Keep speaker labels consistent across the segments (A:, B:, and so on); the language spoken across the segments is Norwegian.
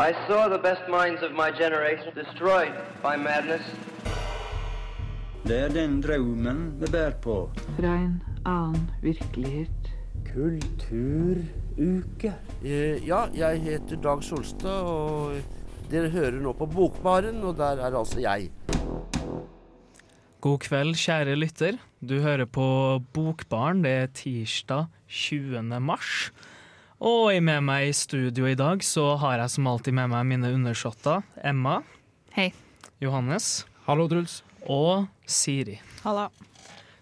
A: I saw the best minds of my generation destroyed by madness.
B: Det er den drømmen vi bærer på.
C: Fra en annen virkelighet.
B: Kulturuke.
D: Eh, ja, jeg heter Dag Solstad, og dere hører nå på Bokbaren, og der er altså jeg.
E: God kveld, kjære lytter. Du hører på Bokbaren. Det er tirsdag 20. mars. Og med meg i studio i dag så har jeg som alltid med meg mine undersåtter. Emma.
F: Hei.
E: Johannes.
G: Hallo, Truls.
E: Og Siri.
F: Halla.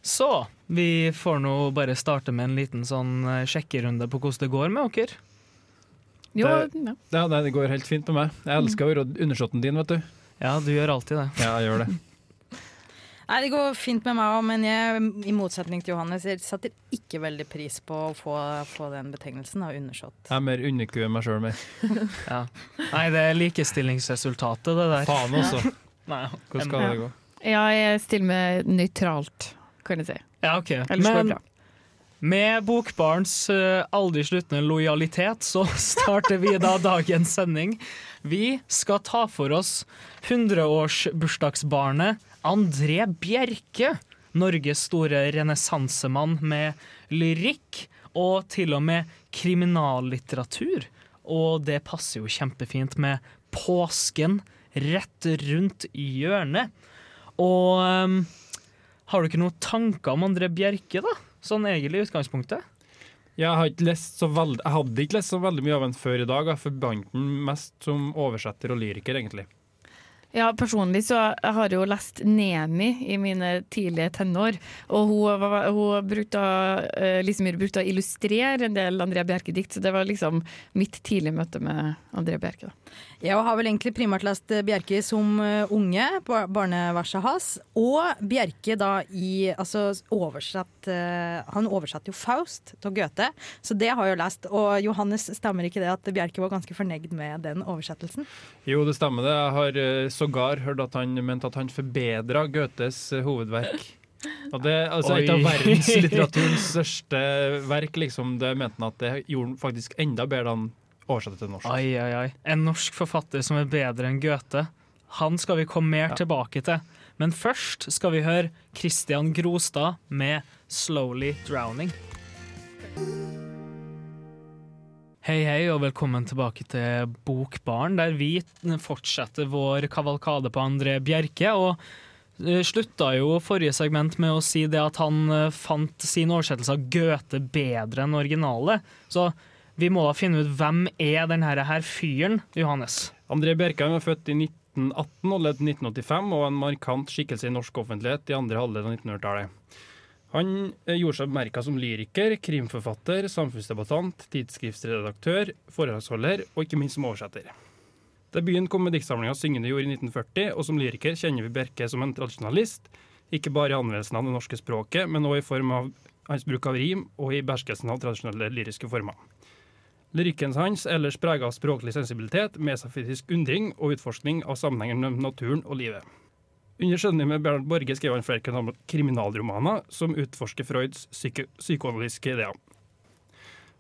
E: Så vi får nå bare starte med en liten sånn eh, sjekkerunde på hvordan det går med dere.
F: Jo,
G: Det-
F: ja.
G: Ja, nei, det går helt fint med meg. Jeg elsker å være undersåtten din, vet du.
E: Ja, du gjør alltid det.
G: Ja, jeg gjør det.
F: Nei, Det går fint med meg òg, men jeg, i motsetning til Johannes, jeg setter ikke veldig pris på å få, få den betegnelsen av undersått.
G: Jeg er mer underku enn meg sjøl, mer.
E: Ja. Nei, det er likestillingsresultatet, det der.
G: Faen også.
E: Nei,
G: Hvordan skal det gå?
H: Ja, jeg stiller med nøytralt, kan jeg si.
E: Ja, ok.
H: Ellers går det
E: Men
H: bra.
E: med Bokbarns eh, aldri sluttende lojalitet, så starter vi da dagens sending. Vi skal ta for oss 100-årsbursdagsbarnet André Bjerke. Norges store renessansemann med lyrikk og til og med kriminallitteratur. Og det passer jo kjempefint med påsken rett rundt hjørnet. Og um, har du ikke noen tanker om André Bjerke, da? Sånn egentlig i utgangspunktet?
G: Jeg, hadde ikke lest så veldig mye av ham før i dag. Jeg forbandt den mest som oversetter og lyriker, egentlig.
H: Ja, personlig så jeg har jo lest Nemi i mine tidlige tenår, og hun, hun brukte, Myhre brukte å illustrere en del Andrea Bjerke-dikt, så det var liksom mitt tidlige møte med Andrea Bjerke. Da.
F: Jeg har vel egentlig primært lest Bjerke som eh, unge, bar- barneverset hans. Og Bjerke da i altså oversatt eh, Han oversatte jo Faust til Goethe, så det har jeg jo lest. Og Johannes, stemmer ikke det at Bjerke var ganske fornøyd med den oversettelsen?
G: Jo, det stemmer det. Jeg har eh, sågar hørt at han mente at han forbedra Goethes hovedverk. Og det, altså Et av verdenslitteraturens største verk, liksom, det mente han at det gjorde han faktisk enda bedre da han til norsk.
E: Ai, ai, ai. En norsk forfatter som er bedre enn Goethe. Han skal vi komme mer
G: Ja.
E: tilbake til. Men først skal vi høre Christian Grostad med 'Slowly Drowning'. Hei, hei, og velkommen tilbake til Bokbaren, der vi fortsetter vår kavalkade på André Bjerke. Og eh, slutta jo forrige segment med å si det at han eh, fant sin oversettelse av Goethe bedre enn originale. Så vi må da finne ut hvem er denne her fyren, Johannes.
G: André Bjerkheim er født i 1918 og levde 1985, og en markant skikkelse i norsk offentlighet i andre halvdel av 1900-tallet. Han eh, gjorde seg bemerka som lyriker, krimforfatter, samfunnsdebattant, tidsskriftsredaktør, foredragsholder og ikke minst som oversetter. Debuten kom med diktsamlinga 'Syngende jord' i 1940, og som lyriker kjenner vi Bjerke som en tradisjonalist, ikke bare i anvendelsen av det norske språket, men også i form av hans bruk av rim og i beherskelsen av tradisjonelle lyriske former. Lyrikken hans ellers prega av språklig sensibilitet, metafysisk undring og utforskning av sammenhengen mellom naturen og livet. Under med Bernhard Borge skrev han flere kriminal- kriminalromaner som utforsker Freuds psyko psykoanalytiske ideer.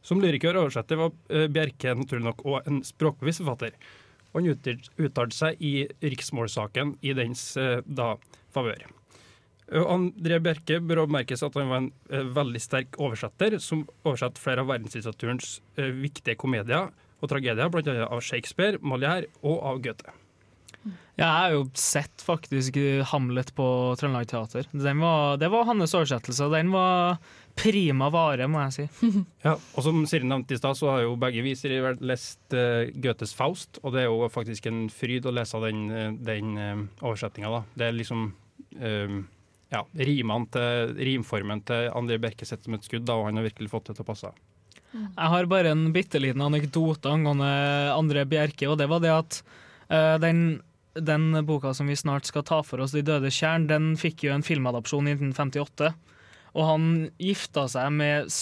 G: Som lyriker og oversetter var eh, Bjerke naturlig nok også en språkbevisst forfatter. Han uttalt- uttalte seg i riksmålsaken i dens eh, da favør. Og André Bjerke bør merkes at han var en eh, veldig sterk oversetter, som oversatte flere av verdenslitteraturens eh, viktige komedier og tragedier, bl.a. av Shakespeare, Molière og av Goethe.
E: Ja, jeg har jo sett faktisk eh, Hamlet på Trøndelag Teater. Den var, det var hans oversettelse, og den var prima vare, må jeg si.
G: Ja, og som Siri nevnte i stad, så har jo begge vi Siri, lest uh, Goethes Faust, og det er jo faktisk en fryd å lese den, den uh, oversettinga. Det er liksom eh, ja, til, rimformen til André Bjerke sett som et skudd, da, og han har virkelig fått det til å passe.
E: Jeg har bare en bitte liten anekdote angående André Bjerke, og det var det at uh, den, den boka som vi snart skal ta for oss, 'De døde tjern', den fikk jo en filmadopsjon i 1958. Og han gifta seg med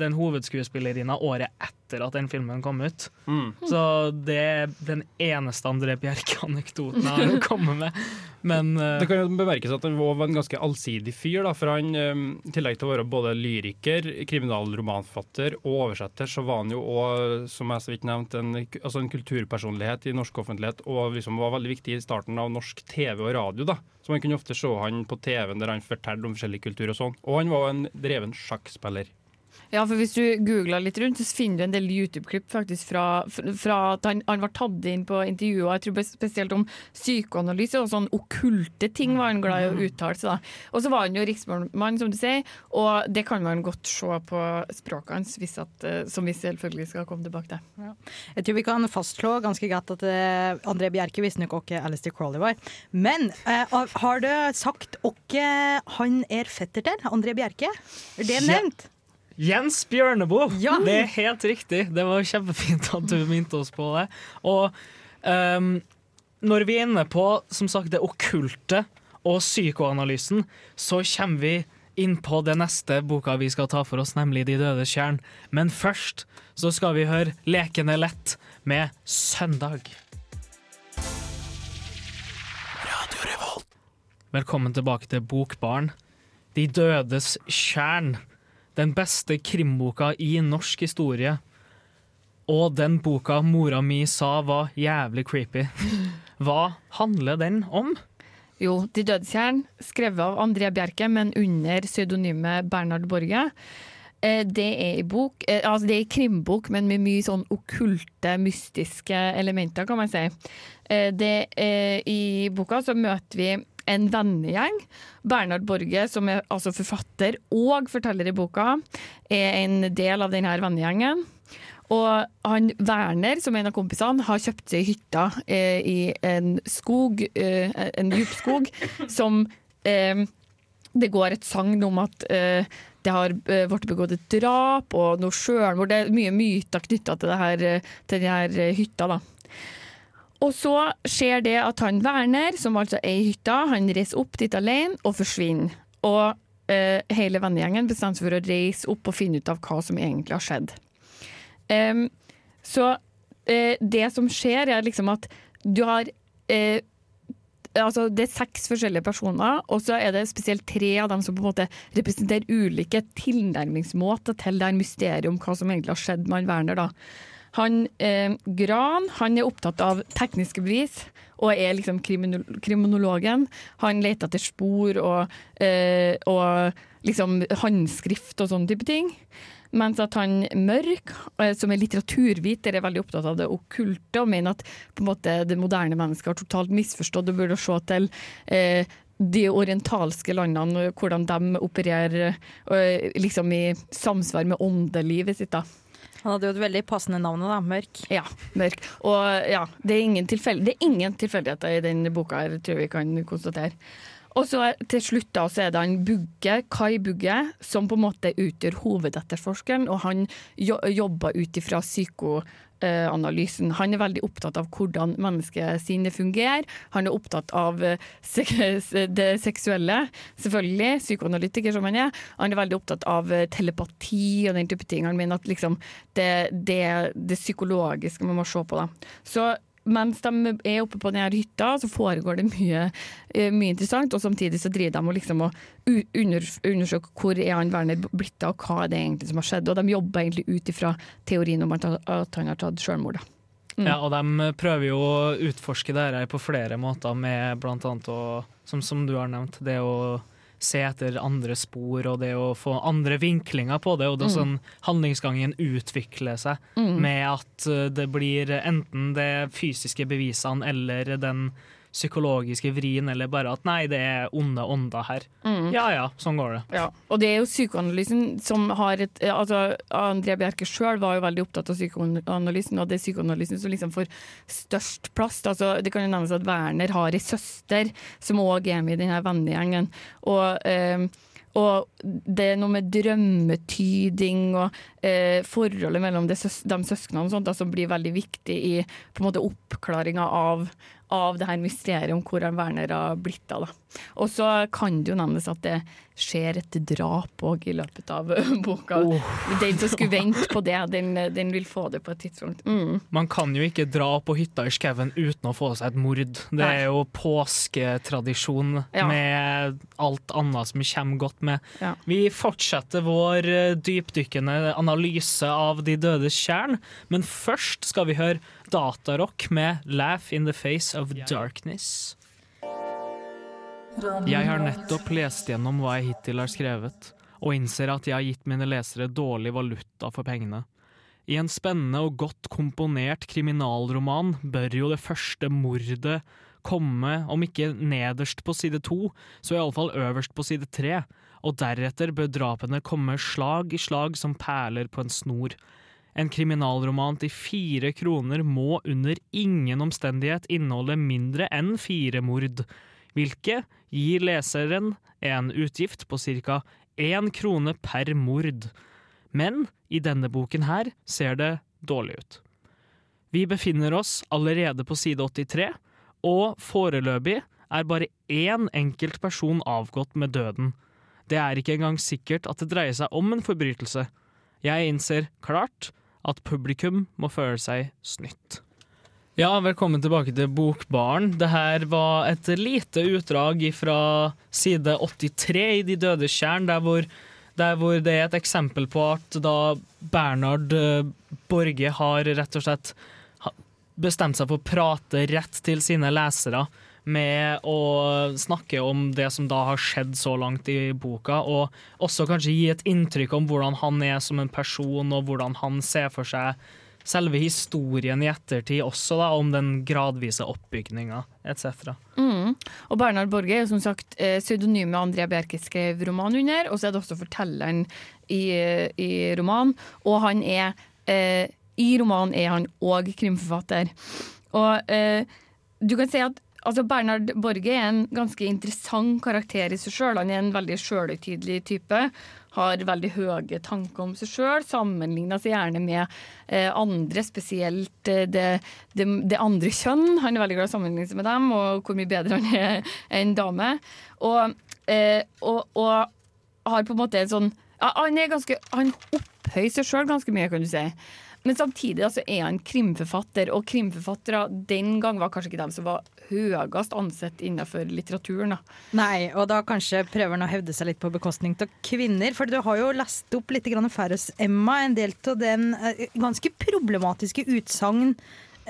E: den hovedskuespillerinna året etter at den filmen kom ut.
G: Mm.
E: Så det er den eneste André Bjerke-anekdoten jeg har å komme med. Men uh,
G: Det kan jo bemerkes at han var en ganske allsidig fyr. Da, for han, eh, I tillegg til å være både lyriker, kriminalromanforfatter og oversetter, så var han jo òg, som jeg så vidt nevnte, en, altså en kulturpersonlighet i norsk offentlighet, og liksom var veldig viktig i starten av norsk TV og radio. da. Så Man kunne ofte se han på TV-en der han fortalte om forskjellig kultur og sånn. Og han var en dreven sjakkspiller.
H: Ja, for hvis du googler litt rundt, så finner du en del YouTube-klipp faktisk fra, fra at han, han var tatt inn på intervjuer, jeg tror spesielt om psykoanalyse og sånn okkulte ting var han glad i å uttale seg. da. Og så var han jo riksmann, som du sier, og det kan man godt se på språket hans, hvis at, eh, som vi selvfølgelig skal komme tilbake til.
F: Jeg tror vi kan fastslå ganske greit at eh, André Bjerke visste nok ikke Alistair Crowley var. Men eh, har du sagt hvem han er fetter til? André Bjerke? Er det
E: Ja. Jens Bjørneboe!
F: Ja.
E: Det er helt riktig. Det var kjempefint at du minte oss på det. Og um, når vi er inne på som sagt, det okkulte og psykoanalysen, så kommer vi inn på det neste boka vi skal ta for oss, nemlig De dødes kjern. Men først så skal vi høre Lekende lett med Søndag. Velkommen tilbake til Bokbarn. De dødes tjern. Den beste krimboka i norsk historie. Og den boka mora mi sa var jævlig creepy. Hva handler den om?
H: Jo, De dødstjern, skrevet av André Bjerke, men under pseudonymet Bernhard Borge. Eh, Det er i bok, eh, altså det er i krimbok, men med mye sånn okkulte, mystiske elementer, kan man si. Eh, Det, I boka så møter vi en vennegjeng. Bernhard Borge, som er altså forfatter og forteller i boka, er en del av denne vennegjengen. Og han Werner, som er en av kompisene, har kjøpt seg hytta eh, i en skog, eh, en djupskog, som eh, det går et sagn om at eh, det har eh, blitt begått et drap og noe sjølmord. Det er mye myter knytta til, eh, til denne eh, hytta. da. Og så skjer det at han Werner, som altså i hytta, han reiser opp dit alene og forsvinner. Og eh, hele vennegjengen bestemmer seg for å reise opp og finne ut av hva som egentlig har skjedd. Um, så eh, det som skjer, er liksom at du har eh, Altså, det er seks forskjellige personer, og så er det spesielt tre av dem som på en måte representerer ulike tilnærmingsmåter til det mysteriet om hva som egentlig har skjedd med han Werner. da. Han eh, Gran han er opptatt av tekniske bevis og er liksom kriminol kriminologen. Han leter etter spor og, eh, og liksom håndskrift og sånne type ting. Mens at han Mørk, eh, som er litteraturviter, er veldig opptatt av det okkulte og mener at på en måte det moderne mennesket har totalt misforstått og burde se til eh, de orientalske landene, og hvordan de opererer eh, liksom i samsvar med åndelivet sitt. da.
F: Han hadde jo et veldig passende navn, da. Mørk.
H: Ja, mørk. Og ja, det er ingen, det ingen tilfeldigheter i den boka her, tror jeg vi kan konstatere. Og så til slutt da, så er det han Bugge, Kai Bugge, som på en måte utgjør hovedetterforskeren, og han jo jobber ut ifra psykoanalysen. Han er veldig opptatt av hvordan menneskesinnet fungerer. Han er opptatt av eh, det seksuelle, selvfølgelig, psykoanalytiker som han er. Han er veldig opptatt av eh, telepati og den type ting. Han mener at liksom det, det, det psykologiske man må se på. Da. Så mens de er oppe på denne hytta, så foregår det mye, eh, mye interessant. Og samtidig så driver de og liksom og undersøker hvor er han Werner blitt av, og hva er det egentlig som har skjedd. Og de jobber egentlig ut ifra teorien om at, han har tatt selvmord. da. Mm.
E: Ja, og de prøver jo å utforske det her på flere måter, med blant annet å, som, som du har nevnt, det å se etter andre spor og det å få andre vinklinger på det, og det er
H: Mm.
E: sånn handlingsgangen utvikler seg
H: Mm.
E: med at uh, det blir enten det fysiske bevisene eller den psykologiske vrien, eller bare at nei, det er onde ånder her.
H: Mm.
E: Ja ja, sånn går det.
H: Ja, og det er jo psykoanalysen som har et altså André Bjerke sjøl var jo veldig opptatt av psykoanalysen, og det er psykoanalysen som liksom får størst plass. Altså, det kan jo nevnes at Werner har ei søster som òg er med i denne vennegjengen. Og eh, og det er noe med drømmetyding og eh, forholdet mellom de, søs de søsknene og sånt, som blir veldig viktig i på en måte oppklaringa av, av det her mysteriet om hvor Werner har blitt av. Og så kan det jo nevnes at det skjer et drap òg i løpet av boka. Den som skulle vente på det, den, den vil få det på et tidspunkt. Mm.
E: Man kan jo ikke dra på hytta i skauen uten å få seg et mord. Det er jo påsketradisjon
H: Ja.
E: med alt annet som kommer godt med.
H: Ja.
E: Vi fortsetter vår eh, dypdykkende analyse av De dødes tjern, men først skal vi høre Datarock med 'Laugh in the Face of Darkness'. Jeg har nettopp lest gjennom hva jeg hittil har skrevet, og innser at jeg har gitt mine lesere dårlig valuta for pengene. I en spennende og godt komponert kriminalroman bør jo det første mordet komme, om ikke nederst på side to, så iallfall øverst på side tre, og deretter bør drapene komme slag i slag som perler på en snor. En kriminalroman til fire kroner må under ingen omstendighet inneholde mindre enn fire mord, hvilket gir leseren en utgift på ca. én krone per mord. Men i denne boken her ser det dårlig ut. Vi befinner oss allerede på side 83, og foreløpig er bare én enkelt person avgått med døden. Det er ikke engang sikkert at det dreier seg om en forbrytelse. Jeg innser klart at publikum må føle seg snytt. Ja, velkommen tilbake til Bokbaren. Det her var et lite utdrag fra side 83 i De dødes tjern, der der hvor det er et eksempel på at da Bernhard eh, Borge har rett og slett bestemt seg for å prate rett til sine lesere med å snakke om det som da har skjedd så langt i boka, og også kanskje gi et inntrykk om hvordan han er som en person, og hvordan han ser for seg selve historien i ettertid også, da, om den gradvise oppbygninga etc.
H: Mm. Og Bernhard Borge er som sagt eh, pseudonymet Andrea Bjerke skrev roman under, og så er det også fortelleren i, i romanen. Og han er eh, I romanen er han òg krimforfatter. Og eh, du kan si at altså Bernhard Borge er en ganske interessant karakter i seg sjøl. Han er en veldig sjølhøytidelig type. Har veldig høye tanker om seg sjøl. Sammenligner seg gjerne med eh, andre, spesielt eh, det, det, det andre kjønn. Han er veldig glad i å sammenligne seg med dem, og hvor mye bedre han er enn dame. Og, eh, og, og har på en måte en sånn ja, Han er ganske Han opphøyer seg sjøl ganske mye, kan du si. Men samtidig altså, er han krimforfatter, og krimforfattere den gang var kanskje ikke dem som var høyest ansett innenfor litteraturen. Da.
F: Nei, og da kanskje prøver han å hevde seg litt på bekostning av kvinner. For du har jo lest opp litt Færøys Emma, en del av den eh, ganske problematiske utsagn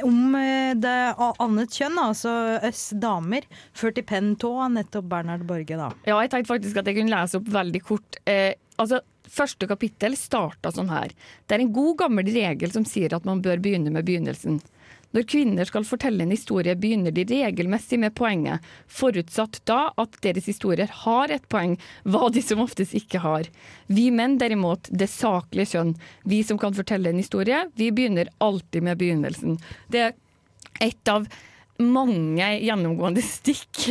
F: om eh, det annet kjønn, altså oss damer, ført i penn av nettopp Bernhard Borge, da.
H: Ja, jeg tenkte faktisk at jeg kunne lese opp veldig kort. Eh, altså, Første kapittel starta sånn her. Det er en god gammel regel som sier at man bør begynne med begynnelsen. Når kvinner skal fortelle en historie, begynner de regelmessig med poenget, forutsatt da at deres historier har et poeng, hva de som oftest ikke har. Vi menn derimot, det saklige kjønn, vi som kan fortelle en historie, vi begynner alltid med begynnelsen. Det er et av mange gjennomgående stikk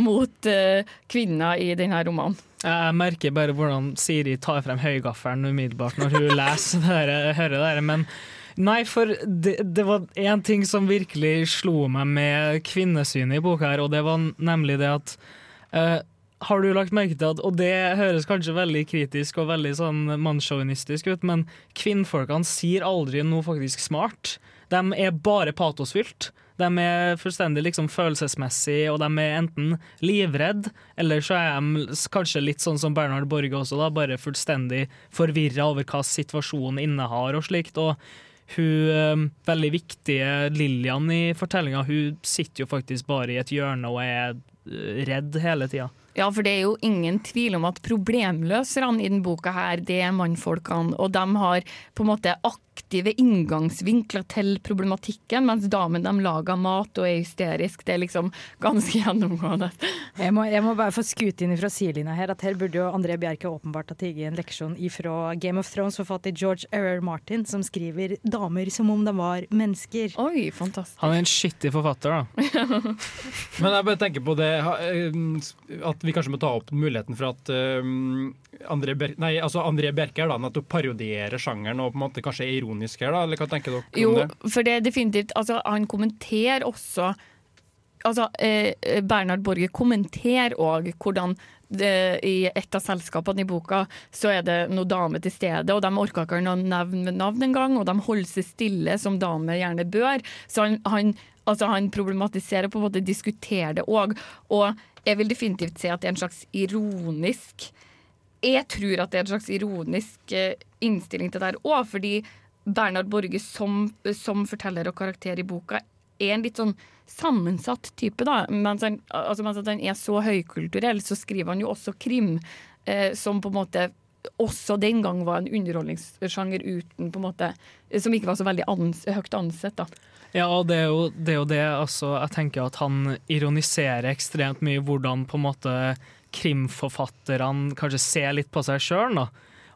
H: mot uh, kvinner i denne romanen.
E: Jeg merker bare hvordan Siri tar frem høygaffelen umiddelbart når hun leser det der, hører det her, Men nei, for det, det var én ting som virkelig slo meg med kvinnesynet i boka, her, og det var nemlig det at uh, har du lagt merke til at, og det høres kanskje veldig kritisk og veldig sånn mannssjåvinistisk ut, men kvinnfolkene sier aldri noe faktisk smart. De er bare patosfylt. De er fullstendig liksom følelsesmessig, og de er enten livredd, eller så er de kanskje litt sånn som Bernhard Borge også, da, bare fullstendig forvirra over hva situasjonen innehar og slikt. Og hun eh, veldig viktige Lillian i fortellinga, hun sitter jo faktisk bare i et hjørne og er eh, redd hele tida.
H: Ja, for det er jo ingen tvil om at problemløserne i denne boka her, det er mannfolkene. Og de har på en måte aktive inngangsvinkler til problematikken, mens damen de lager mat og er hysterisk. Det er liksom ganske gjennomgående.
F: Jeg må, jeg må bare få skute inn fra sidelinja her at her burde jo André Bjerke åpenbart ha tatt en leksjon ifra Game of Thrones forfatter George R.R. Martin, som skriver damer som om de var mennesker.
H: Oi, fantastisk.
E: Han er en skittig forfatter, da.
G: Men jeg bare tenker på det eh, at vi kanskje må ta opp muligheten for at um, André, Ber nei, altså André Bjerke er da, nettopp parodierer sjangeren og på en måte kanskje er ironisk her, da? Eller hva tenker dere
H: Jo,
G: om det?
H: for det er definitivt Altså, han kommenterer også altså, eh, Bernhard Borge kommenterer òg hvordan det, i et av selskapene i boka så er det noen damer til stede, og de orker ikke å nevne navn engang, og de holder seg stille, som damer gjerne bør. Så han, han, altså han problematiserer på en måte, diskuterer det òg. Og jeg vil definitivt si at det er en slags ironisk Jeg tror at det er en slags ironisk eh, innstilling til det her òg, fordi Bernhard Borge som, som forteller og karakter i boka er en litt sånn sammensatt type, da. Mens han, altså, mens han er så høykulturell, så skriver han jo også krim, eh, som på en måte også den gang var en underholdningssjanger uten på en måte Som ikke var så veldig ans høyt ansett, da.
E: Ja, og det er jo det, er jo det altså, jeg tenker at han ironiserer ekstremt mye hvordan på en måte krimforfatterne kanskje ser litt på seg sjøl.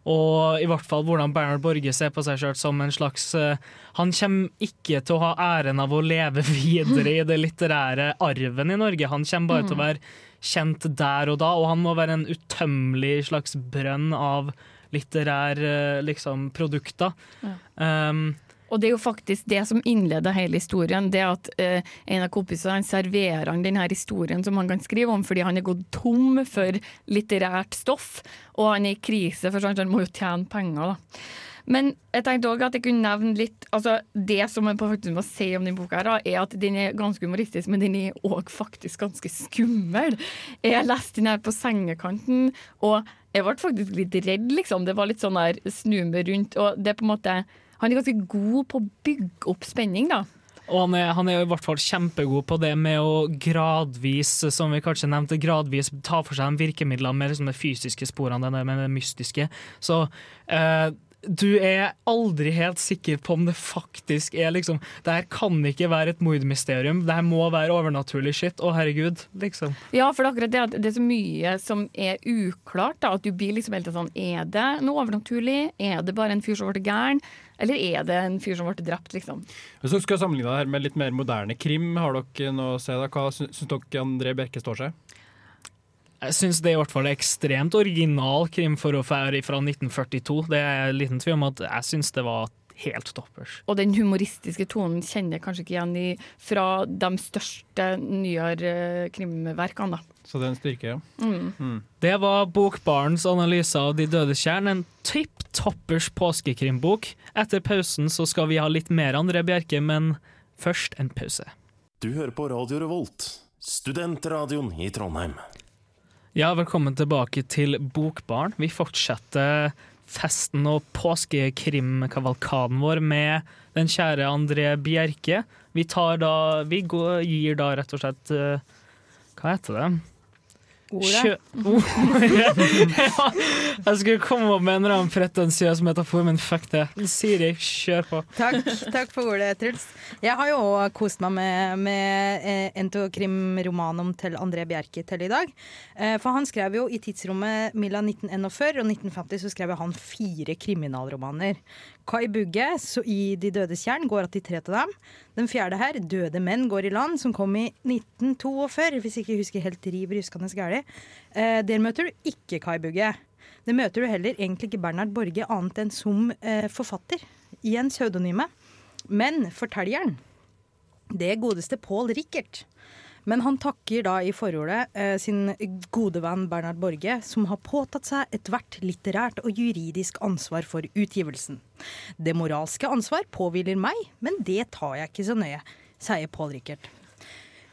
E: Og i hvert fall hvordan Bernhard Borge ser på seg sjøl som en slags uh, Han kommer ikke til å ha æren av å leve videre i det litterære arven i Norge. Han kommer bare mm. til å være kjent der og da, og han må være en utømmelig slags brønn av litterære liksom, produkter. Ja. Um,
H: og det er jo faktisk det som innleder hele historien. Det at eh, en av kompisene serverer han denne historien som han kan skrive om, fordi han er gått tom for litterært stoff, og han er i krise, for sånn, han må jo tjene penger. da. Men jeg tenkte også at jeg kunne nevne litt altså Det som man faktisk må si om denne boka, er at den er ganske humoristisk, men den er òg faktisk ganske skummel. Jeg leste den her på sengekanten, og jeg ble faktisk litt redd, liksom. Det var litt sånn der snu meg rundt, og det er på en måte han er ganske god på å bygge opp spenning, da.
E: Og han er, han er, i hvert fall kjempegod på det med å gradvis, som vi kanskje nevnte, gradvis ta for seg de virkemidlene med liksom de fysiske sporene, det med det mystiske. Så eh, du er aldri helt sikker på om det faktisk er liksom Det her kan ikke være et mordmysterium. Det her må være overnaturlig shit. Å, herregud, liksom.
H: Ja, for det er akkurat det at det er så mye som er uklart. da, At du blir liksom helt sånn Er det noe overnaturlig? Er det bare en fyr som ble gæren? Eller er det en fyr som ble drept, liksom?
G: Hvis dere skal sammenligne det her med litt mer moderne krim, har dere noe å se da? Hva syns dere André Bjerke står seg?
E: Jeg syns det i hvert fall er ekstremt original krim for å være fra 1942. Det er liten tvil om at jeg syns det var helt toppers.
H: Og den humoristiske tonen kjenner jeg kanskje ikke igjen i, fra de største nyere eh, krimverkene. da.
G: Så det er en styrke, ja.
E: Mm. Mm. Det var Bokbarens analyse av De døde tjern, en tipp toppers påskekrimbok. Etter pausen så skal vi ha litt mer André Bjerke, men først en pause.
I: Du hører på Radio Revolt, studentradioen i Trondheim.
E: Ja, velkommen tilbake til Bokbarn. Vi fortsetter festen og påskekrimkavalkaden vår med den kjære André Bjerke. Vi, da, vi går, gir da rett og slett uh, Hva heter det?
F: Ordet.
E: ja, jeg skulle komme opp med en eller annen pretensiøs metafor, men fuck det. Siri, kjør på.
F: Takk, takk for ordet, Truls. Jeg har jo òg kost meg med, med eh, entokrimromanen til André Bjerke til i dag. Eh, for han skrev jo i tidsrommet mellom 1941 og 1950 så skrev han fire kriminalromaner. Kai Bugge i De dødes tjern går att i tre til dem. Den fjerde her, Døde menn går i land, som kom i 1942, hvis ikke husker helt riv ruskende gæli. Eh, der møter du ikke Kai Bugge. Der møter du heller egentlig ikke Bernhard Borge annet enn som eh, forfatter, i en pseudonyme. Men fortelleren, det godeste Paul Rickert. Men han takker da i forordet eh, sin gode venn Bernhard Borge, som har påtatt seg ethvert litterært og juridisk ansvar for utgivelsen. Det moralske ansvar påhviler meg, men det tar jeg ikke så nøye, sier Paul Rickert.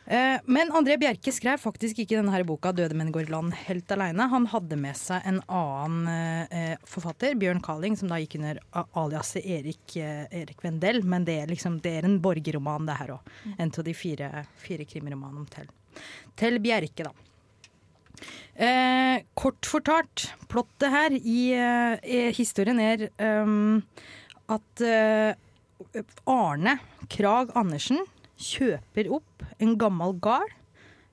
F: Eh, men André Bjerke skrev faktisk ikke denne boka 'Døde menn går i land' helt alene. Han hadde med seg en annen eh, forfatter, Bjørn Kaling, som da gikk under aliaset Erik, eh, Erik Vendel. Men det er, liksom, det er en borgerroman, det her òg. Mm. En av de fire, fire krimromanene om Tell. Bjerke, da. Eh, kort fortalt, plottet her i, eh, historien er um, at Arne Krag Andersen kjøper opp en gammel gard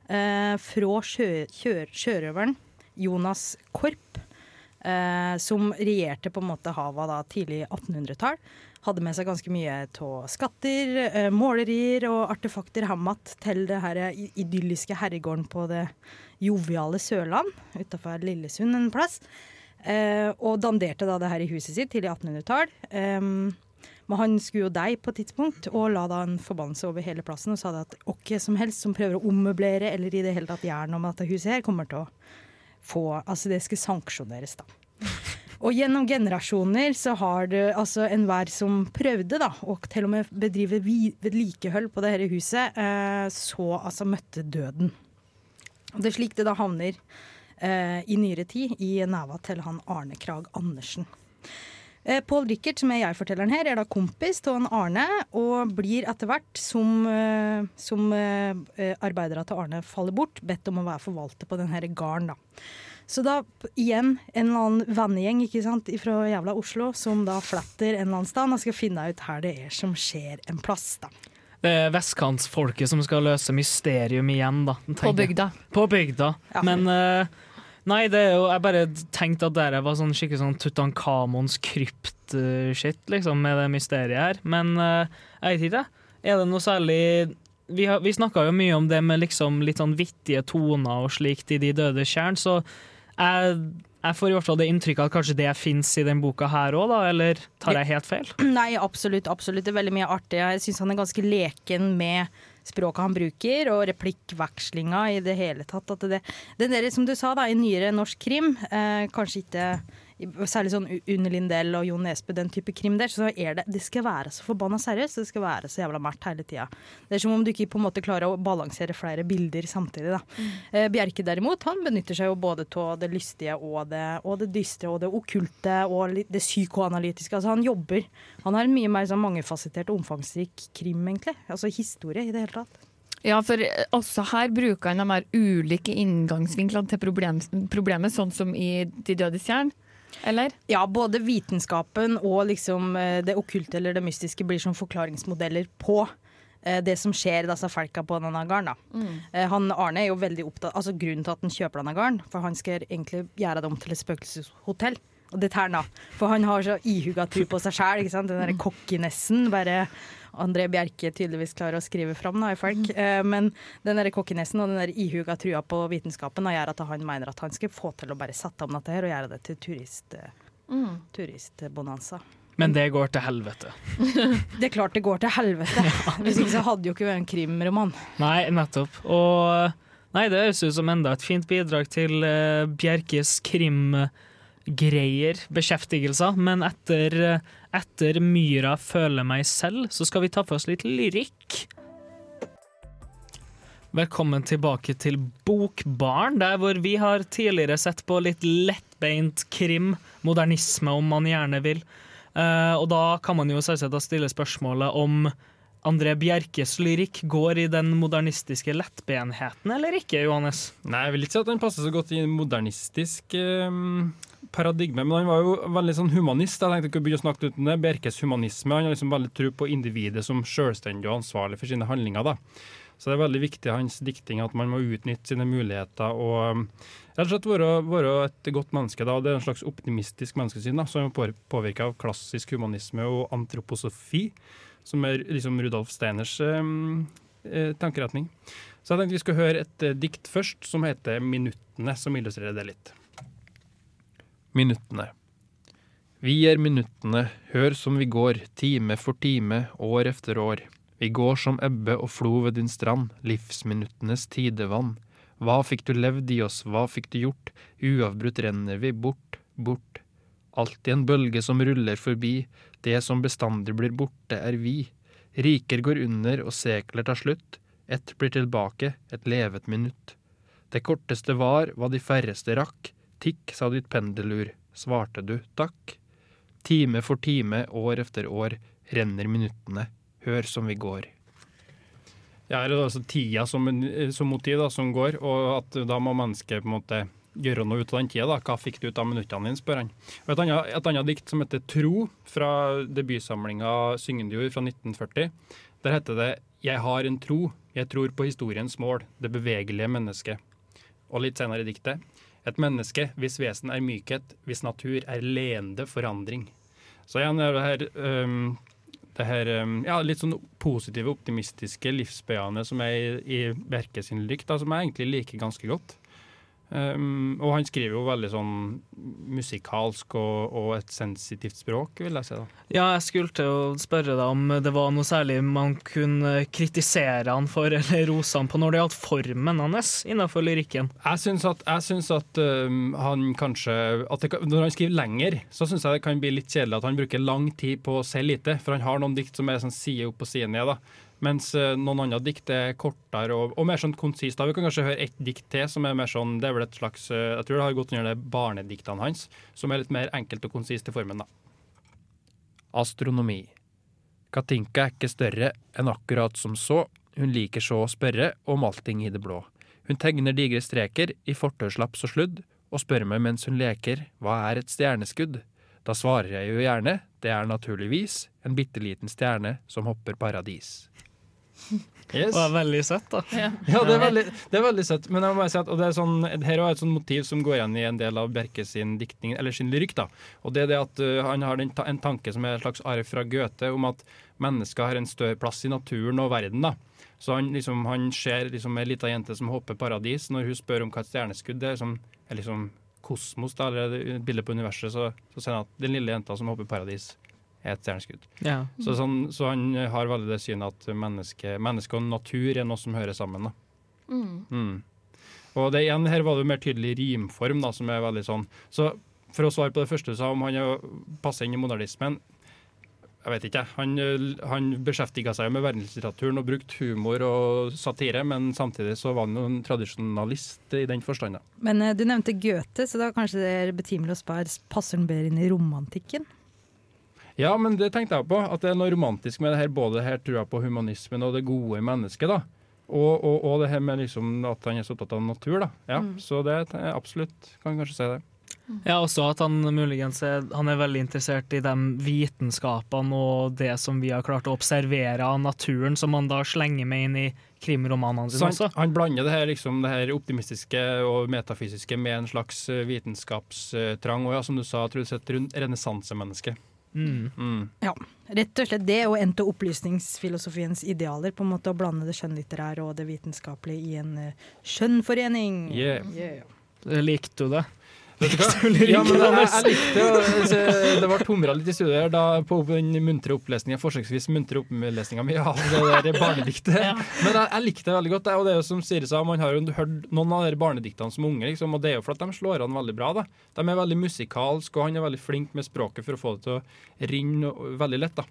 F: eh, fra sjø, sjørøveren Jonas Korp, eh, som regjerte på en måte havet da tidlig 1800-tall. Hadde med seg ganske mye av skatter, eh, målerier og artefakter hjem til det her idylliske herregården på det joviale Sørland, utafor Lillesund en plass. Eh, og danderte da det her i huset sitt tidlig 1800-tall. Men han skulle jo deg på et tidspunkt, og la da en forbannelse over hele plassen og sa det at hvem som helst som prøver å ommøblere eller i det hele tatt noe med dette huset her, kommer til å få Altså det skal sanksjoneres, da. Og gjennom generasjoner så har det altså enhver som prøvde, da, og til og med bedrive vedlikehold på dette huset, eh, så altså møtte døden. Og det er slik det da havner eh, i nyere tid i neva til han Arne Krag Andersen. Eh, Pål Rickert, som er jeg-fortelleren her, er da kompis til en Arne, og blir etter hvert, som, eh, som eh, arbeidere til Arne faller bort, bedt om å være forvalter på denne gården. da. Så da igjen en eller annen vennegjeng ikke sant, fra jævla Oslo som da fletter en eller annen sted og skal finne ut her det er som skjer en plass. da.
E: Det er vestkantsfolket som skal løse mysterium igjen, da.
H: På bygda.
E: På bygda.
F: Ja.
E: Men eh, Nei, det er jo Jeg bare tenkte at det var sånn skikkelig sånn Tutankhamons krypt-shit, liksom, med det mysteriet her. Men eh, jeg vet ikke. Er det noe særlig Vi, har- vi snakka jo mye om det med liksom litt sånn vittige toner og slikt i De døde tjern, så jeg, jeg får i hvert fall det inntrykket at kanskje det fins i den boka her òg, da, eller tar jeg helt feil?
F: Nei, absolutt. absolutt. Det er veldig mye artig. Jeg syns han er ganske leken med språket han bruker, og replikkvekslinga i det hele tatt. At det, det der, som du sa, da, i nyere norsk krim, eh, kanskje ikke Særlig sånn Unni Lindell og Jon Nesbø, den type krim der, så er det Det skal være så forbanna seriøst. Det skal være så jævla mært hele tida. Det er som om du ikke på en måte klarer å balansere flere bilder samtidig, da. Mm. Bjerke derimot, han benytter seg jo både av det lystige og det, og det dystre og det okkulte og det psykoanalytiske. Altså han jobber Han har en mye mer sånn mangefasettert og omfangsrik krim, egentlig. Altså historie i det hele tatt.
H: Ja, for eh, også her bruker han de her ulike inngangsvinklene til problem, problemet, sånn som i De dødes tjern. Eller?
F: Ja, både vitenskapen og liksom eh, det okkulte eller det mystiske blir som forklaringsmodeller på eh, det som skjer disse folka på denne gården. da. Eh, Han Arne er jo veldig opptatt Altså Grunnen til at han kjøper denne gården, for han skal egentlig gjøre det om til et spøkelseshotell. Og det tærna. For han har så ihuga tro på seg sjæl. Den derre kokkinessen. Bare André Bjerke tydeligvis klarer å skrive fram da, i folk. Eh, Men den der kokkinessen og den der ihuga trua på vitenskapen da, gjør at han mener at han skal få til å bare sette om dette her og gjøre det til turist, mm. turistbonanza.
E: Men det går til helvete.
F: Det er klart det går til helvete. Hvis ikke så hadde jo ikke vært en krimroman.
E: Nei, nettopp. Og nei, det høres ut som enda et fint bidrag til eh, Bjerkes krimgreier, beskjeftigelser. Men etter, eh, etter Myra føler meg selv, så skal vi ta for oss litt lyrikk. Velkommen tilbake til Bokbarn, der hvor vi har tidligere sett på litt lettbeint krim, modernisme om man gjerne vil. Eh, og da kan man jo selvsagt stille spørsmålet om André Bjerkes lyrikk går i den modernistiske lettbenheten eller ikke, Johannes?
G: Nei, jeg vil ikke si at han passer så godt i modernistisk eh, paradigme, men han var jo veldig sånn humanist. Jeg tenkte ikke å begynne å snakke ut om det. Bjerkes humanisme. Han har liksom veldig tro på individet som selvstendig og ansvarlig for sine handlinger. da. Så det er veldig viktig i hans dikting at man må utnytte sine muligheter og um, rett og slett være, være et godt menneske. da, og Det er en slags optimistisk menneskesyn da, som er påvirka av klassisk humanisme og antroposofi, som er liksom Rudolf Steiners um, eh, tankeretning. Så jeg tenkte vi skulle høre et eh, dikt først, som heter 'Minuttene', som illustrerer det litt. Minuttene. Vi er minuttene, hør som vi går, time for time, år efter år. Vi går som ebbe og flo ved din strand, livsminuttenes tidevann. Hva fikk du levd i oss, hva fikk du gjort, uavbrutt renner vi bort, bort. Alltid en bølge som ruller forbi, det som bestandig blir borte, er vi. Riker går under og sekler tar slutt, ett blir tilbake, et levet minutt. Det korteste var hva de færreste rakk, tikk, sa ditt pendelur, svarte du takk. Time for time, år efter år, renner minuttene, hør som vi går. Ja, er altså tida som, som motiv da, som går, og at da må mennesket på en måte gjøre noe ut av den tida. da. Hva fikk du ut av minuttene dine, spør han. Og et, annet, et annet dikt som heter Tro, fra debutsamlinga Syngende jord fra 1940. Der heter det Jeg har en tro, jeg tror på historiens mål, det bevegelige mennesket. Og litt senere i diktet Et menneske hvis vesen er mykhet, hvis natur er leende forandring. Så igjen er det her, um, det her ja, litt sånn positive, optimistiske, livsbejaende som er i, i Bjerke sin lyrikk, som jeg egentlig liker ganske godt. Um, og han skriver jo veldig sånn musikalsk og, og et sensitivt språk, vil jeg si. da.
E: Ja, jeg skulle til å spørre deg om det var noe særlig man kunne kritisere han for, eller rose han på, når det gjaldt formen hans innenfor lyrikken.
G: Jeg syns at, jeg syns at um, han kanskje at det, Når han skriver lenger, så syns jeg det kan bli litt kjedelig at han bruker lang tid på å si lite. For han har noen dikt som er sånn side opp og side ned. da. Mens eh, noen andre dikt er kortere og, og mer sånn konsist. da. Vi kan kanskje høre ett dikt til som er mer sånn Det er vel et slags eh, Jeg tror det har gått under det barnediktene hans, som er litt mer enkelt og konsist i formen, da. Astronomi. Katinka er ikke større enn akkurat som så. Hun liker så å spørre om allting i det blå. Hun tegner digre streker i fortauslaps og sludd, og spør meg mens hun leker hva er et stjerneskudd. Da svarer jeg jo gjerne, det er naturligvis en bitte liten stjerne som hopper paradis. Yes.
E: Det var veldig søtt, da.
H: Ja.
G: Ja, det er veldig, det er veldig søtt. Men jeg må bare si at, og det er sånn, her er et sånt motiv som går igjen i en del av Bjerke sin diktning, eller sin lyrikk. da. Og det er det at uh, Han har den ta en tanke som er en slags arv fra Goethe, om at mennesker har en større plass i naturen og verden. da. Så han, liksom, han ser liksom, ei lita jente som hopper paradis. Når hun spør om hva et stjerneskudd er, som er liksom kosmos, da, eller et bilde på universet, så, så sier han at den lille jenta som hopper paradis, er et stjerneskudd.
E: Ja.
G: Så, sånn, så han har veldig det synet at menneske, menneske og natur er noe som hører sammen. da. Mm. Og det igjen, her var det mer tydelig rimform, da, som er veldig sånn. Så for å svare på det første, så om han passer inn i modernismen Jeg vet ikke. Han, han beskjeftiga seg med verdenslitteraturen og brukte humor og satire, men samtidig så var han jo en tradisjonalist i den forstand. da.
F: Men eh, du nevnte Goethe, så da kanskje det er betimelig å spørre passer han bedre inn i romantikken?
G: Ja, men det tenkte jeg på. At det er noe romantisk med det her. Både her tror jeg på humanismen og det gode i mennesket. da. Og, og, og det her med liksom at han er så opptatt av natur. da. Ja, Så det er absolutt kan kanskje si det.
E: Ja, også at han muligens er, han er veldig interessert i de vitenskapene og det som vi har klart å observere av naturen, som han da slenger med inn i krimromanene sine også.
G: han blander det her, liksom, det her optimistiske og metafysiske med en slags eh, vitenskapstrang. Og ja, som du sa, Truls, et renessansemenneske.
E: Mm.
G: Mm.
F: Ja, rett og slett det, og endte opplysningsfilosofiens idealer. på en måte Å blande det skjønnlitterære og det vitenskapelige i en uh, skjønnforening.
G: Yeah.
F: Yeah.
E: Likte du det?
G: Ja, men jeg, jeg likte å Det var tomra litt i studio da, på den muntre opplesningen, forsøksvis muntre opplesninga mi av det der barnediktet. Men jeg, jeg likte det veldig godt. Og det er jo som Siri sa, man har jo hørt noen av de barnediktene som unge, liksom, og det er jo for at de slår an veldig bra. da. De er veldig musikalske, og han er veldig flink med språket for å få det til å rinne veldig lett. da.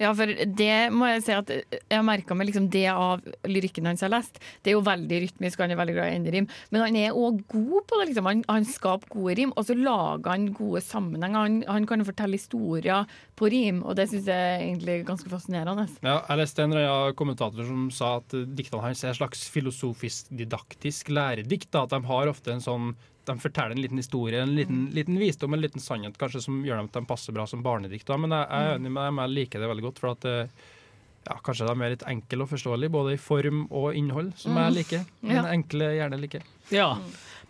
H: Ja, for det må jeg si at jeg har merka meg liksom det av lyrikken hans har lest. Det er jo veldig rytmisk, han er veldig glad i enderim. Men han er òg god på det. liksom. Han, han skaper gode rim, og så lager han gode sammenhenger. Han, han kan fortelle historier på rim, og det syns jeg er egentlig ganske fascinerende.
G: Ja, jeg leste en annen kommentator som sa at diktene hans er en slags filosofisk-didaktisk læredikt. At de har ofte en sånn de forteller en liten historie, en liten, liten visdom, en liten sannhet kanskje som gjør dem at de passer bra som barnedikt. da, Men jeg, jeg er enig med dem, jeg liker det veldig godt. for at eh, ja, Kanskje de er litt enkle og forståelige, både i form og innhold, som jeg liker. Men
H: Ja.
G: enkle gjerne liker.
E: Ja.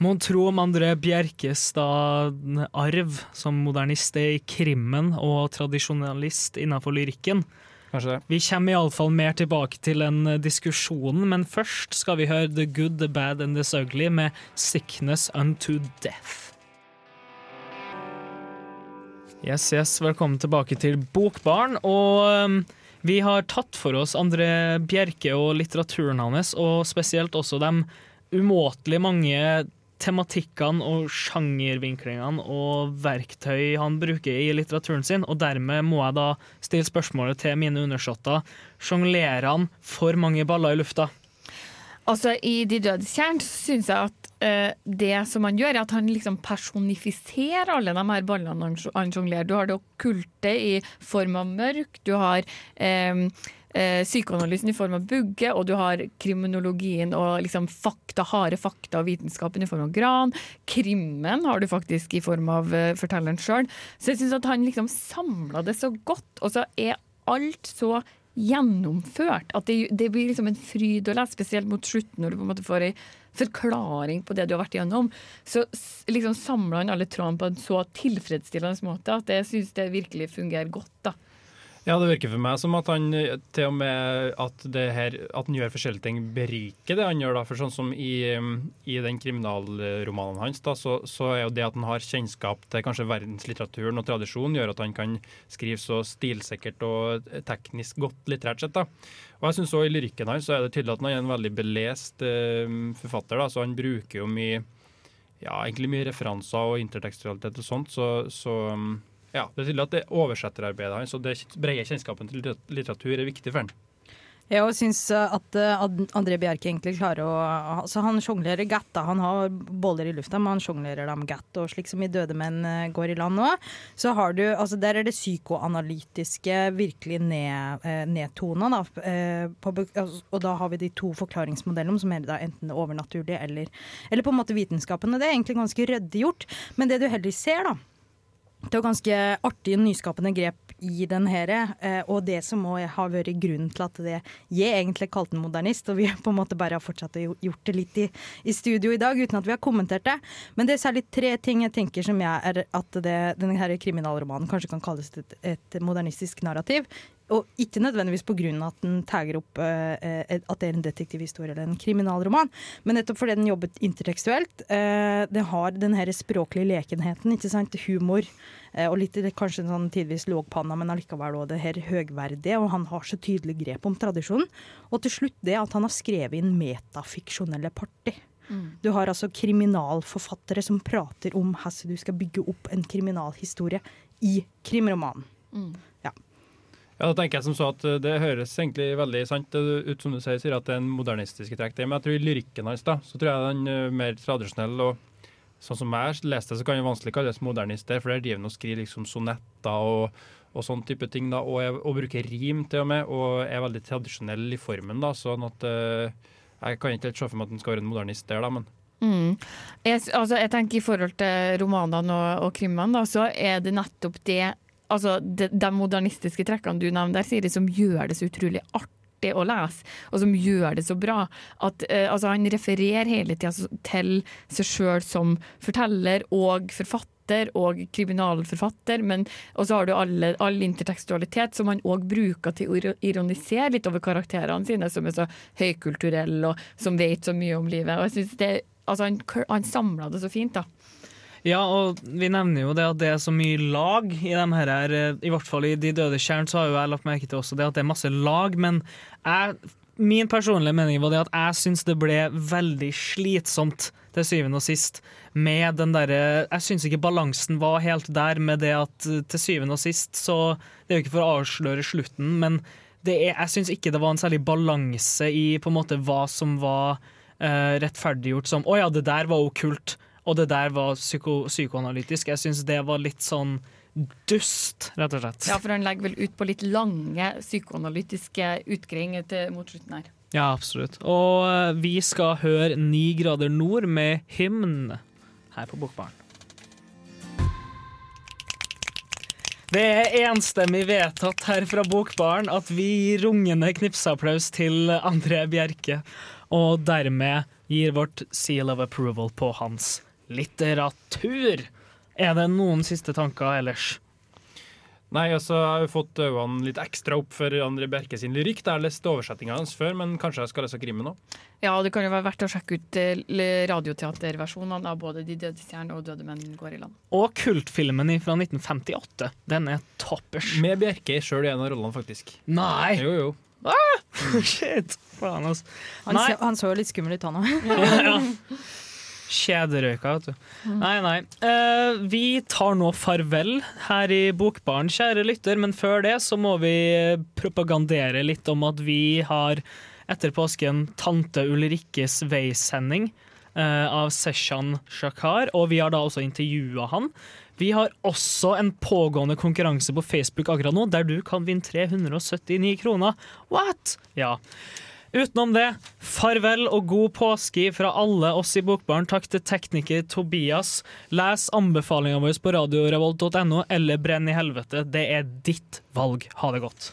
E: Mon tro om André Bjerkes da arv som modernist er i krimmen og tradisjonalist innenfor lyrikken.
G: Kanskje det.
E: Vi kommer iallfall mer tilbake til den eh, diskusjonen, men først skal vi høre The Good, The Bad and The Ugly med Sickness Unto Death. Yes, yes, velkommen tilbake til Bokbarn. Og um, vi har tatt for oss André Bjerke og litteraturen hans, og spesielt også de umåtelig mange tematikkene og sjangervinklingene og verktøy han bruker i litteraturen sin, og dermed må jeg da stille spørsmålet til mine undersåtter. Sjonglerer han for mange baller i lufta?
H: Altså, I De dødes tjern så syns jeg at uh, det som han gjør, er at han liksom personifiserer alle de her ballene han sj- sjonglerer. Du har det okkulte i form av mørk, du har eh, eh, psykoanalysen i form av bugge, og du har kriminologien og liksom fakta, harde fakta og vitenskapen i form av gran. Krimmen har du faktisk i form av eh, fortelleren sjøl. Så jeg syns at han liksom samla det så godt, og så er alt så gjennomført. At det, det blir liksom en fryd å lese, spesielt mot slutten, når du på en måte får ei forklaring på det du har vært igjennom. Så liksom samler han alle trådene på en så tilfredsstillende måte at jeg syns det virkelig fungerer godt. da.
G: Ja, det virker for meg som at han eh, til og med at, det her, at han gjør forskjellige ting, beriker det han gjør. da, for sånn som I, i den kriminalromanen hans, da, så, så er jo det at han har kjennskap til kanskje verdenslitteraturen og tradisjonen, gjør at han kan skrive så stilsikkert og teknisk godt litterært sett. da. Og jeg synes også I lyrikken hans så er det tydelig at han er en veldig belest eh, forfatter. da, så Han bruker jo mye ja, egentlig mye referanser og intertekstualitet og sånt. så, så ja, Det er tydelig at det oversetterarbeidet hans og det brede kjennskapen til litteratur er viktig for han.
F: Jeg syns at eh, André Bjerke egentlig klarer å altså Han sjonglerer godt. da. Han har boller i lufta, men han sjonglerer dem godt. Og slik som i 'Døde menn eh, går i land' nå, så har du altså Der er det psykoanalytiske virkelig ned, eh, nedtona. Da, eh, på, altså, og da har vi de to forklaringsmodellene, som er da enten det overnaturlige eller, eller på en måte vitenskapen. Og det er egentlig ganske ryddig gjort. Men det du heller ser, da det var ganske artig og nyskapende grep i den her, eh, og det som må har vært grunnen til at det jeg egentlig kalte den modernist, og vi på en måte bare har fortsatt å gjort det litt i, i studio i dag uten at vi har kommentert det. Men det er særlig tre ting jeg tenker som jeg er at denne kriminalromanen kanskje kan kalles et, et modernistisk narrativ. Og ikke nødvendigvis pga. at den tagger opp eh, at det er en detektivhistorie eller en kriminalroman, men nettopp fordi den jobbet intertekstuelt. Eh, det har den her språklige lekenheten, ikke sant? humor, eh, og litt kanskje sånn tidvis lågpanna, men allikevel også det her høgverdige, og han har så tydelig grep om tradisjonen. Og til slutt det at han har skrevet inn metafiksjonelle party. Du har altså kriminalforfattere som prater om hvordan du skal bygge opp en kriminalhistorie i krimromanen.
G: Ja, da tenker jeg som så at eh, Det høres egentlig veldig sant eh, ut som du sier, sier at det er en modernistiske trekk. Men jeg tror i lyrikken hans da, så tror jeg den er mer tradisjonell. og Sånn som jeg leste det, så kan det vanskelig kalles modernister, for der driver han og skriver liksom sonetter og, og sånn type ting. da, og, og bruker rim til og med, og er veldig tradisjonell i formen. da, sånn at uh, Jeg kan ikke helt se for meg at han skal være en modernist der, da, men
H: Mm. Jeg, altså, jeg tenker I forhold til romanene og, og krimene, da, så er det nettopp det altså de, de modernistiske trekkene du nevner der, Siri, som gjør det så utrolig artig å lese, og som gjør det så bra. At, eh, altså, han refererer hele tida til seg sjøl som forteller og forfatter og kriminalforfatter, men og så har du alle, all intertekstualitet som han òg bruker til å ironisere litt over karakterene sine, som er så høykulturelle og som vet så mye om livet. Og jeg synes det, altså Han, han samla det så fint, da.
E: Ja, og vi nevner jo det at det er så mye lag i dem her. eh, I hvert fall i De døde tjern så har jo jeg lagt merke til også det at det er masse lag, men jeg, min personlige mening var det at jeg syns det ble veldig slitsomt til syvende og sist med den derre Jeg syns ikke balansen var helt der med det at eh, til syvende og sist så Det er jo ikke for å avsløre slutten, men er, jeg syns ikke det var en særlig balanse i på en måte hva som var uh, rettferdiggjort som Å ja, det der var okkult, og det der var psyko, psykoanalytisk. Jeg syns det var litt sånn dust, rett og slett.
H: Ja, for han legger vel ut på litt lange psykoanalytiske utgreiinger mot slutten her.
E: Ja, absolutt. Og eh, vi skal høre Ni grader nord med hymn her på Bokbaren. Det er enstemmig vedtatt her fra Bokbaren at vi gir rungende knipseapplaus til André Bjerke, og dermed gir vårt seal of approval på hans litteratur. Er det noen siste tanker ellers?
G: Nei, altså, jeg har jo fått øynene litt ekstra opp for André Bjerke sin lyrikk. Jeg har lest oversettinga hans før, men kanskje jeg skal lese krimmen nå.
H: Ja, det kan jo være verdt å sjekke ut eh, radioteaterversjonene av både De døde stjerner og Døde menn går i land.
E: Og kultfilmen fra 1958. Den er toppers.
G: Med Bjerke sjøl i en av rollene, faktisk.
E: Nei!
G: Jo, jo.
E: Shit! Faen, altså.
F: Han,
E: Nei.
F: så, han så jo litt skummel ut, han òg.
E: ja. Kjederøyka, vet du. Nei, nei. Eh, vi tar nå farvel her i Bokbaren, kjære lytter, men før det så må vi propagandere litt om at vi har etter påsken Tante Ulrikkes veisending eh, av Seshan Shakar, og vi har da også intervjua han. Vi har også en pågående konkurranse på Facebook akkurat nå, der du kan vinne 379 kroner. What?! Ja. Utenom det, farvel og god påske fra alle oss i Bokbaren. Takk til tekniker Tobias. Les anbefalinga vår på radiorevolt.no eller Brenn i helvete. Det er ditt valg. Ha det godt.